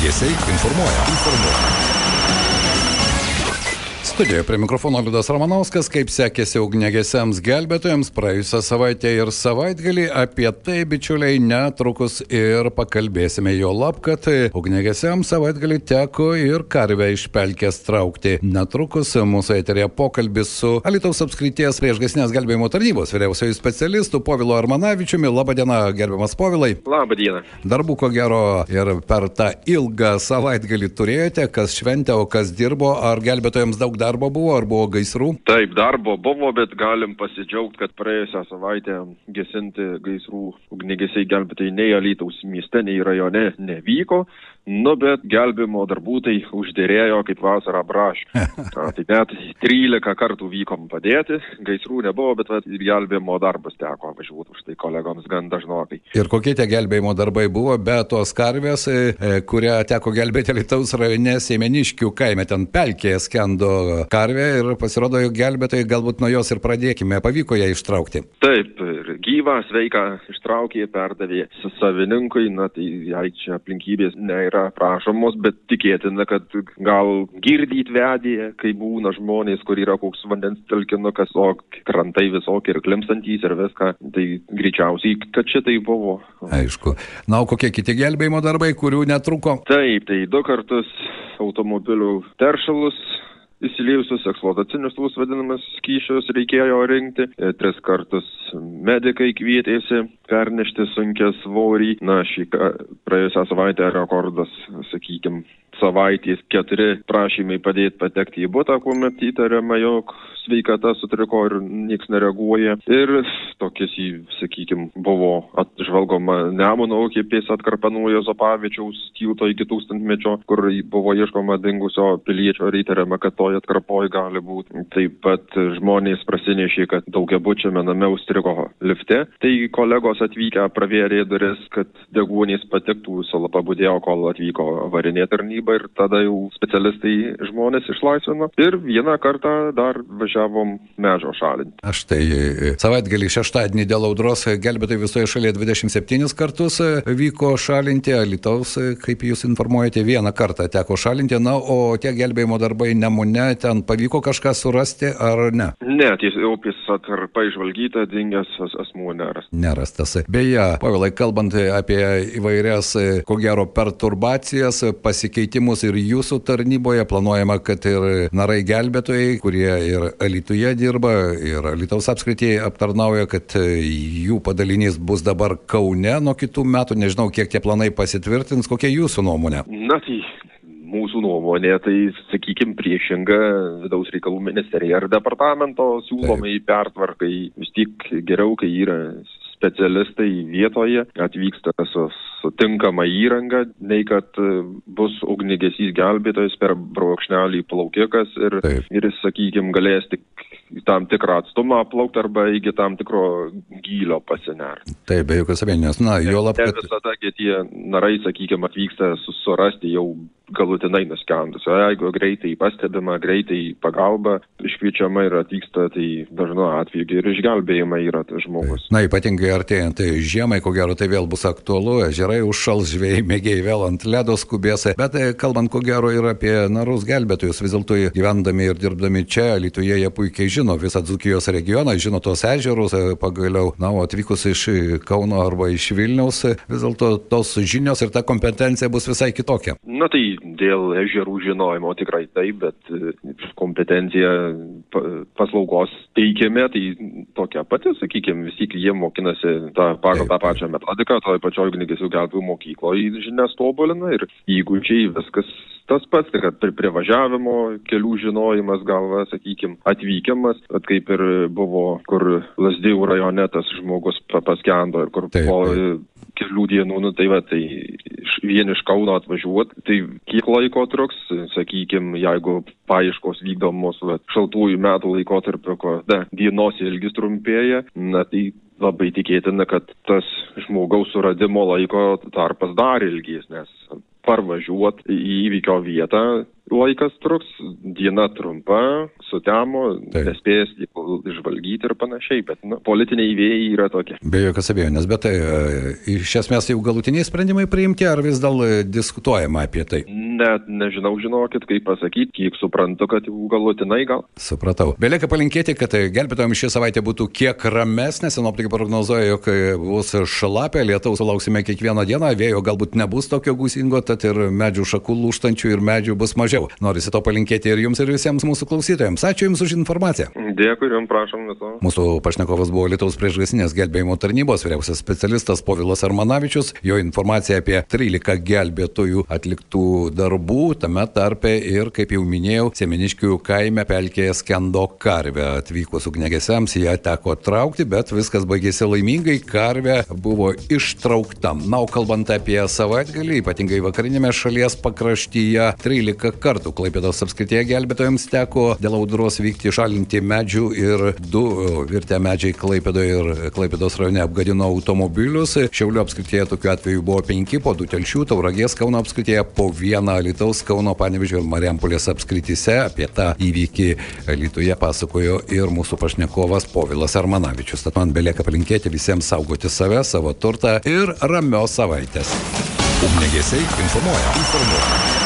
Ugniagesiai informuoja. Informuoja. Studijoje prie mikrofono Liudas Ramanauskas, kaip sekėsi ugnegesiams gelbėtojams praėjusią savaitę ir savaitgalį. Apie tai, bičiuliai, netrukus ir pakalbėsime. Jo lab, kad ugnegesiams savaitgalį teko ir karvę iš pelkės traukti. Netrukus mūsų eterėje pokalbis su Alitaus apskrities priešgasnės gelbėjimo tarnybos vyriausiojų specialistų Povilo Armanavičiumi. Labadiena, gerbiamas Povilai. Labadiena. Darbų ko gero ir per tą ilgą savaitgalį turėjote, kas šventė, o kas dirbo, ar gelbėtojams daug darbo darbo buvo, ar buvo gaisrų? Taip, darbo buvo, bet galim pasidžiaugti, kad praėjusią savaitę gesinti gaisrų ugnigesiai gelbėtojai nei Alytaus mieste, nei rajone nevyko. Nu, bet gelbimo darbų tai uždėrėjo kaip vasarą braškių. tai net 13 kartų vykom padėti, gaisrų nebuvo, bet vat, gelbimo darbas teko važiuoti už tai kolegoms gan dažnokai. Ir kokie tie gelbėjimo darbai buvo be tos karvės, e, e, kurią teko gelbėti Lietuvos rajone Seimeniškių kaime, ten pelkėje skendo karvė ir pasirodo, jog gelbėtojai galbūt nuo jos ir pradėkime, pavyko ją ištraukti. Taip, ir gyvą, sveiką ištraukė, perdavė savininkui, na tai jai čia aplinkybės ne yra prašomos, bet tikėtina, kad gal girdyt vedė, kai būna žmonės, kur yra koks vandens telkinukas, o krantai visokie ir klimstantys ir viską, tai greičiausiai, kad šitai buvo. Aišku. Na, o kokie kiti gelbėjimo darbai, kurių netruko? Taip, tai du kartus automobilių teršalus įsiliejusius eksploatacinius tus vadinamus skyšius reikėjo rinkti. E, tris kartus medikai kvietėsi pernešti sunkia svorį. Na, šį praėjusią savaitę rekordas, sakykime, savaitės keturi prašymai padėti patekti į butą, kuomet įtariama, jog sveikata sutriko ir nieks nereaguoja. Ir tokias į, sakykime, buvo atžvalgoma Nemuno ukėpės atkarpa nuo Jozopavičiaus tilto iki tūkstantmečio, kur buvo ieškoma dingusio piliečio ir įtariama, kad toje atkarpoje gali būti. Taip pat žmonės prasinešė, kad daugiabučiame name užstrigo lifte. Tai kolegos atvykę pravėrė duris, kad deguonys patektų, salapa būdėjo, kol atvyko avarinė tarnyba tarnybą ir tada jau specialistai žmonės išlaisvino. Ir vieną kartą dar važiavom medžio šalinti. Aš tai e, savaitgalį šeštadienį dėl audros gelbėtojai visoje šalyje 27 kartus e, vyko šalinti, Alitaus, e, kaip jūs informuojate, vieną kartą teko šalinti, na, o tie gelbėjimo darbai nemune, ten pavyko kažką surasti ar ne? Ne, tiesiog upės atkarpa išvalgyta, dingęs asmuo nerastas. Nerastas. Beje, Pavilai, kalbant apie įvairias, ko gero, perturbacijas, pasikeitimą, pakeitimus ir jūsų tarnyboje. Planuojama, kad ir narai gelbėtojai, kurie ir Alituje dirba, ir Alitaus apskrityje aptarnauja, kad jų padalinys bus dabar Kaune nuo kitų metų. Nežinau, kiek tie planai pasitvirtins. Kokia jūsų nuomonė? Na tai mūsų nuomonė, tai sakykime priešinga vidaus reikalų ministerija ar departamento siūlomai pertvarkai vis tik geriau, kai yra specialistai vietoje atvyksta su, su tinkama įranga, nei kad e, bus ugnigesys gelbėtojas per brokšnelį plaukikas ir, Taip. ir sakykime, galės tik tam tikrą atstumą plaukti arba iki tam tikro gylio pasinerti. Taip, be jokios abejonės. Na, jo lab. Kad... Visada tie narai, sakykime, atvyksta surasti jau galutinai nuskendusio. Jeigu greitai pastebima, greitai pagalba iškviečiama ir atvyksta, tai dažnu atveju ir išgelbėjama yra tas žmogus. Na, ypatingai artėjant tai žiemai, ko gero, tai vėl bus aktualu, ežerai užšals, žvėjai mėgiai vėl ant ledo skubės, bet e, kalbant ko gero ir apie narus gelbėtojus, vis dėlto gyvendami ir dirbdami čia, Lietuvoje, jie puikiai žino visą Dzukijos regioną, žino tos ežerus, e, pagaliau, na, o atvykus iš Kauno arba iš Vilniaus, vis dėlto tos žinios ir ta kompetencija bus visai kitokia. Na tai dėl ežerų žinojimo tikrai taip, bet e, kompetencija paslaugos teikime, tai tokia pati, sakykime, visi jie mokinasi tą, pagal tą pačią metodiką, toje pačioje ugnigesių gelbėjų mokykloje žinias tobulina ir įgūdžiai viskas tas pats, tai kad prie, prie važiavimo kelių žinojimas, gal, sakykime, atvykimas, bet kaip ir buvo, kur Lasdėjų rajone tas žmogus paskendo ir kur taip, po kelių dienų, nu tai va, tai vien iš Kauno atvažiuoti, tai kiek laiko truks, sakykime, jeigu paieškos vykdomos va, šaltųjų metų laikotarpio, kada dienos ilgis trumpėja, na tai labai tikėtina, kad tas žmogaus suradimo laiko tarpas dar ilgesnės parvažiuot į įvykio vietą laikas truks, diena trumpa, sutemo, Taip. nespės išvalgyti ir panašiai, bet nu, politiniai vėjai yra tokie. Be jokios abejonės, bet tai iš esmės jau galutiniai sprendimai priimti, ar vis dar e, diskutuojama apie tai? Net nežinau, žinokit, kaip pasakyti, kiek suprantu, kad jau galutinai gal. Supratau. Belieka palinkėti, kad e, gelbėtojams ši savaitė būtų kiek ramesnė. Sinoptikai prognozuoja, jog bus šlapia, lietaus lauksime kiekvieną dieną, vėjo galbūt nebus tokio gūsingo, tad ir medžių šakų lūštančių ir medžių bus mažiau. Norisi to palinkėti ir jums, ir visiems mūsų klausytojams. Ačiū Jums už informaciją. Dėkui, jums prašom viso. Mūsų pašnekovas buvo Lietuvos priešgaisrinės gelbėjimo tarnybos vyriausias specialistas Povilas Armanavičius. Jo informacija apie 13 gelbėtojų atliktų darbų, tame tarpe ir, kaip jau minėjau, Semeniškių kaime pelkėje skendo karvę. Atvykus ugnegesiams ją teko traukti, bet viskas baigėsi laimingai, karvė buvo ištraukta. Na, o kalbant apie savaitgalį, ypatingai vakarinėme šalies pakraštyje, 13 kartų Klaipėdos apskrityje gelbėtojams teko dėl audros vykti šalinti medžių ir du virtę medžiai Klaipėdoje ir Klaipėdos rajone apgadino automobilius. Šiaulių apskrityje tokiu atveju buvo penki, po du telšių, Tauragės Kauno apskrityje po vieną Lietuvos Kauno, Panevižio ir Mariampolės apskrityse. Apie tą įvykį Lietuvoje pasakojo ir mūsų pašnekovas Povilas Armanavičius. Tad man belieka palinkėti visiems saugoti save, savo turtą ir ramios savaitės. Ugniagesiai informuoja. Informuoja.